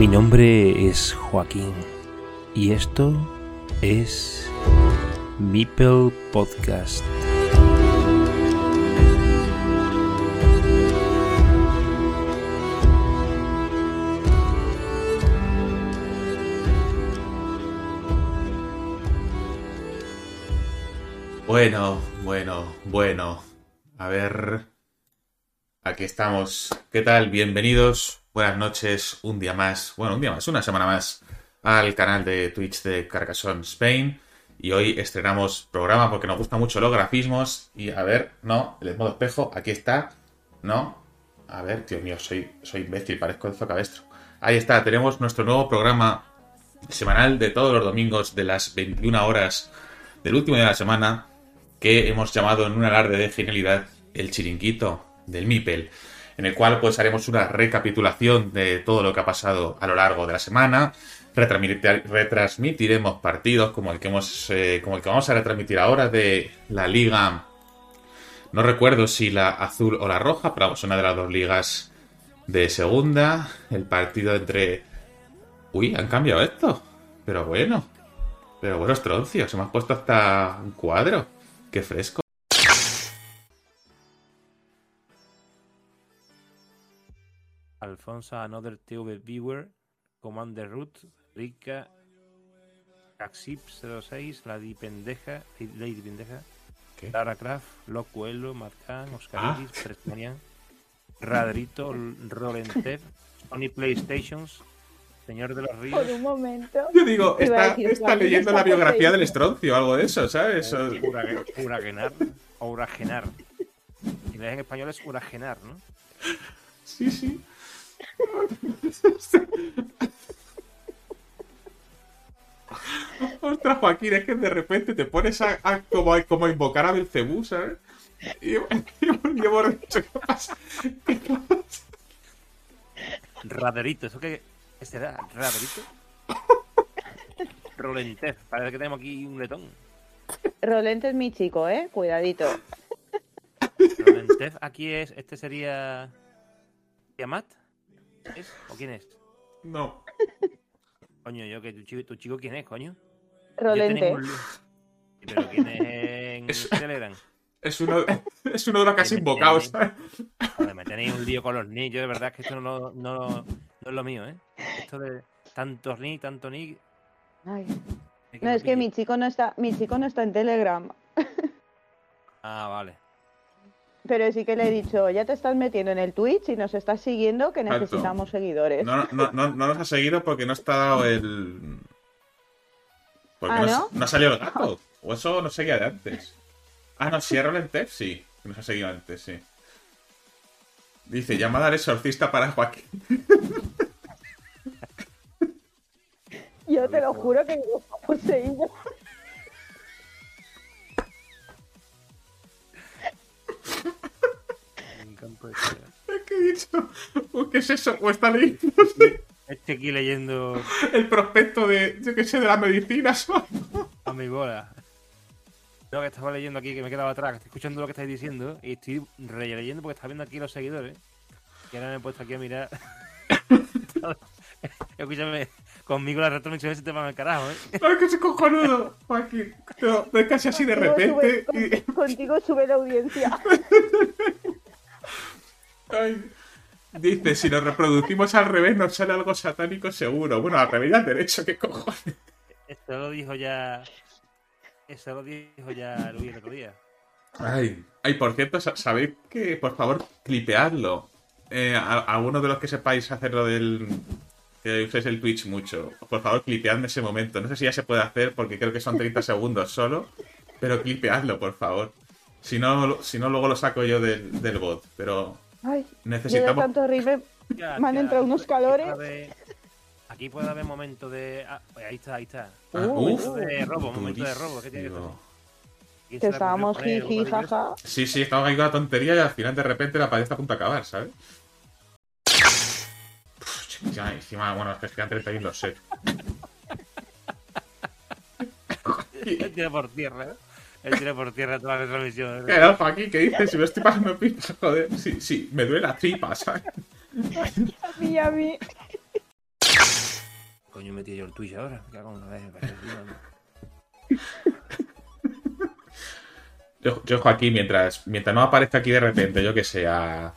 Mi nombre es Joaquín y esto es Meeple Podcast. Bueno, bueno, bueno. A ver. Aquí estamos. ¿Qué tal? Bienvenidos. Buenas noches. Un día más. Bueno, un día más, una semana más al canal de Twitch de Carcassonne Spain. Y hoy estrenamos programa porque nos gustan mucho los grafismos. Y a ver, no, el modo espejo, aquí está. No. A ver, tío mío, soy, soy imbécil, parezco el zocabestro. Ahí está, tenemos nuestro nuevo programa semanal de todos los domingos de las 21 horas del último día de la semana que hemos llamado en un alarde de genialidad el chiringuito del MIPEL, en el cual pues haremos una recapitulación de todo lo que ha pasado a lo largo de la semana, retransmitiremos partidos como el que hemos eh, como el que vamos a retransmitir ahora de la liga no recuerdo si la azul o la roja, pero vamos, una de las dos ligas de segunda, el partido entre Uy, han cambiado esto. Pero bueno. Pero bueno, estroncio, se me ha puesto hasta un cuadro. Qué fresco. Alfonso Another TV Viewer, Commander Root, Rika, Caxip 06, Lady Pendeja, Lady Pendeja, ¿Qué? Lara Craft, Locuelo, Matcan, Oscar Ah. Radrito, Rolentev, Sony Playstations, Señor de los Por Ríos, un momento. Yo digo, está, decir, está leyendo está la biografía del estroncio o algo de eso, ¿sabes? Ura- Uragenar, Uragenar. En español es Uragenar, ¿no? Sí, sí. Ostras, Joaquín, es que de repente te pones a, a como, a- como a invocar a Belcebú, ¿sabes? Y, hemos dicho, ¿qué pasa? ¿Qué pasa? Raderito, ¿eso qué, será? ¿Raderito? Rolentev, parece que tenemos aquí un letón. Rolente es mi chico, ¿eh? Cuidadito. Rolentev, aquí es, este sería... ¿Tiamat? ¿Es? ¿O quién es? No. Coño, yo que tu chico, tu chico quién es, coño. Rolente. un Pero quién es en Es- Telegram. Es uno, es uno de los que has invocado, ¿sabes? Joder, me tenéis un lío con los nick. Yo de verdad es que esto no, no, no es lo mío, ¿eh? Esto de tantos nick, tanto nick. Ay, No, es que mi chico no está, mi chico no está en Telegram. Ah, vale. Pero sí que le he dicho, ya te estás metiendo en el Twitch y nos estás siguiendo que Exacto. necesitamos seguidores. No, no, no, no nos ha seguido porque no está dado el. Porque Ah, no, ¿no? ha salido el gato. O eso no seguía de antes. Ah, no, si era Rolentep, sí. Que nos ha seguido antes, sí. Dice, llamada al exorcista para Joaquín. Yo te lo juro que he poseído. ¿Qué es eso? ¿O está leyendo Este aquí leyendo el prospecto de, yo qué sé, de la medicina? ¿sabes? a mi bola. Lo que estaba leyendo aquí, que me quedaba atrás, que estoy escuchando lo que estáis diciendo y estoy releyendo porque estaba viendo aquí los seguidores. Y ahora me he puesto aquí a mirar. Escúchame, conmigo la retransmisión se te va al carajo, ¿eh? Ay, que es cojonudo, Joaquín. Pero es casi así de Contigo repente. sube- y- con- Contigo sube la audiencia. Ay. Dice, si nos reproducimos al revés nos sale algo satánico seguro. Bueno, al revés y al derecho, ¿qué cojones? Eso lo dijo ya. Eso lo dijo ya Luis el otro día. Ay, ay, por cierto, sa- sabéis que, por favor, clipeadlo. Eh, a- algunos de los que sepáis hacerlo del... que uséis el Twitch mucho. Por favor, clipeadme ese momento. No sé si ya se puede hacer porque creo que son 30 segundos solo. Pero clipeadlo, por favor. Si no, lo- si no luego lo saco yo del, del bot. Pero Ay, yo de necesitamos... tanto reírme Ya, Me han ya, entrado aquí unos puede- calores. Aquí puede haber, aquí puede haber momentos de. ah, pues ahí está, ahí está. Ah, Uh, uf, Momento de robo, momento de robo. ¿Qué tiene que? ¿Quién que estábamos jiji, jaja. Sí, sí, estamos ahí con la tontería y al final de repente la pared está a punto de acabar, ¿sabes? Uf, encima, encima, bueno, es que quedan 30 y lo sé. Tira por tierra. ¿eh? Él tira por tierra toda la transmisión. ¿Qué Alfa aquí? ¿Qué dices? Si me estoy pasando pipa, joder. Sí, sí, me duele la tripa, ¿sabes? A mí, a mí. coño he metido yo el Twitch ahora? Me cago en la vez, me parece, tío. Yo, yo Joaquín, mientras, mientras no aparezca aquí de repente, yo que sé, a-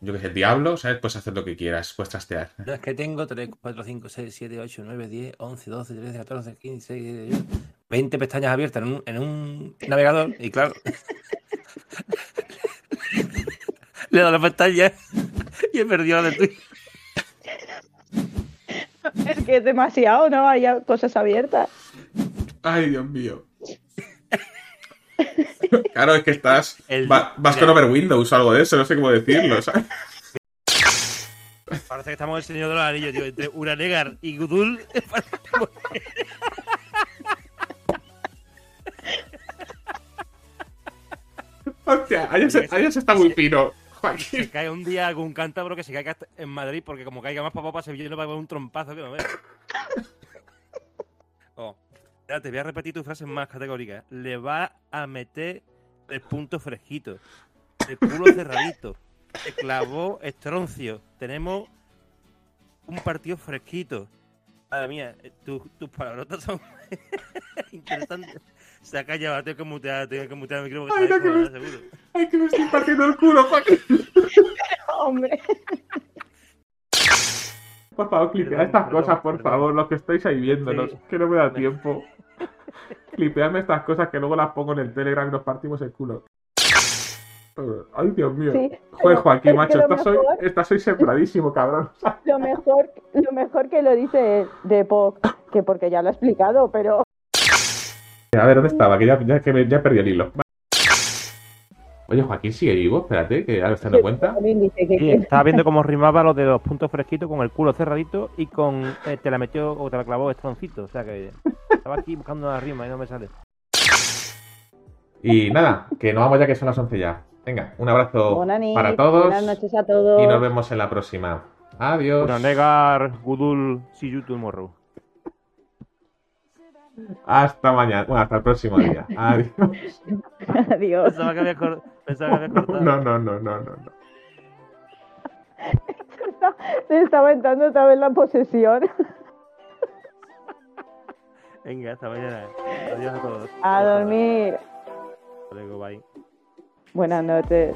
Yo que sé, el diablo, ¿sabes? Puedes hacer lo que quieras, puedes trastear. No, es que tengo 3, 4, 5, 6, 7, 8, 9, 10, 11, 12, 13, 14, 15, 16, 17, 20 pestañas abiertas en un, en un navegador y claro. Le he dado la pantalla y he perdido la de Twitch. Es que es demasiado, ¿no? Hay cosas abiertas. Ay, Dios mío. Claro, es que estás. El- va- vas con. Over Windows o algo de eso, no sé cómo decirlo, ¿sabes? Parece que estamos el señor de los anillos, tío. Entre Uranegar y Gudul. Hostia, Ayas, Ayas está muy fino. Se Joaquín. cae un día algún cántabro que se caiga en Madrid porque como caiga más papá para Sevilla no va a haber un trompazo que no veas. Oh. Ya, te voy a repetir tus frases más categóricas. Le va a meter el punto fresquito. El culo cerradito. Se clavó estroncio. Tenemos un partido fresquito. Madre mía, eh, tus, tus palabrotas son interesantes. Se ha callado, tengo que mutear, tengo que mutear el micrófono. Ay, que no, está que me- seguro. Ay, que me estoy partiendo el culo, Joaquín. Hombre. Por favor, clipead estas perdón, cosas, por perdón. favor, los que estáis ahí viéndonos, Sí. que no me da tiempo. Clipeadme estas cosas que luego las pongo en el Telegram y nos partimos el culo. Ay, Dios mío. Sí, Joder, Joaquín, es macho, estás hoy, mejor- estás hoy sembradísimo, cabrón. Lo mejor, lo mejor que lo dice de Pog, que porque ya lo ha explicado, pero A ver, ¿dónde estaba? Que ya, ya, que me- ya perdí el hilo. Oye, Joaquín sigue vivo, espérate, que ahora se dando cuenta. Sí, estaba viendo cómo rimaba lo de los puntos fresquitos con el culo cerradito y con eh, te la metió o te la clavó estroncito. O sea que estaba aquí buscando una rima y no me sale. Y nada, que nos vamos ya que son las 11 ya. Venga, un abrazo noches, para todos buenas noches a todos. y nos vemos en la próxima. Adiós. Negar Gudul See tomorrow. Hasta mañana. Bueno, hasta el próximo día. Adiós. Adiós. Pensaba que había, cor- pensaba que había cortado. No, no, no, no, no. no. Se estaba entrando otra vez la posesión. Venga, hasta mañana. Adiós a todos. A dormir. Hasta luego, bye. Buenas noches.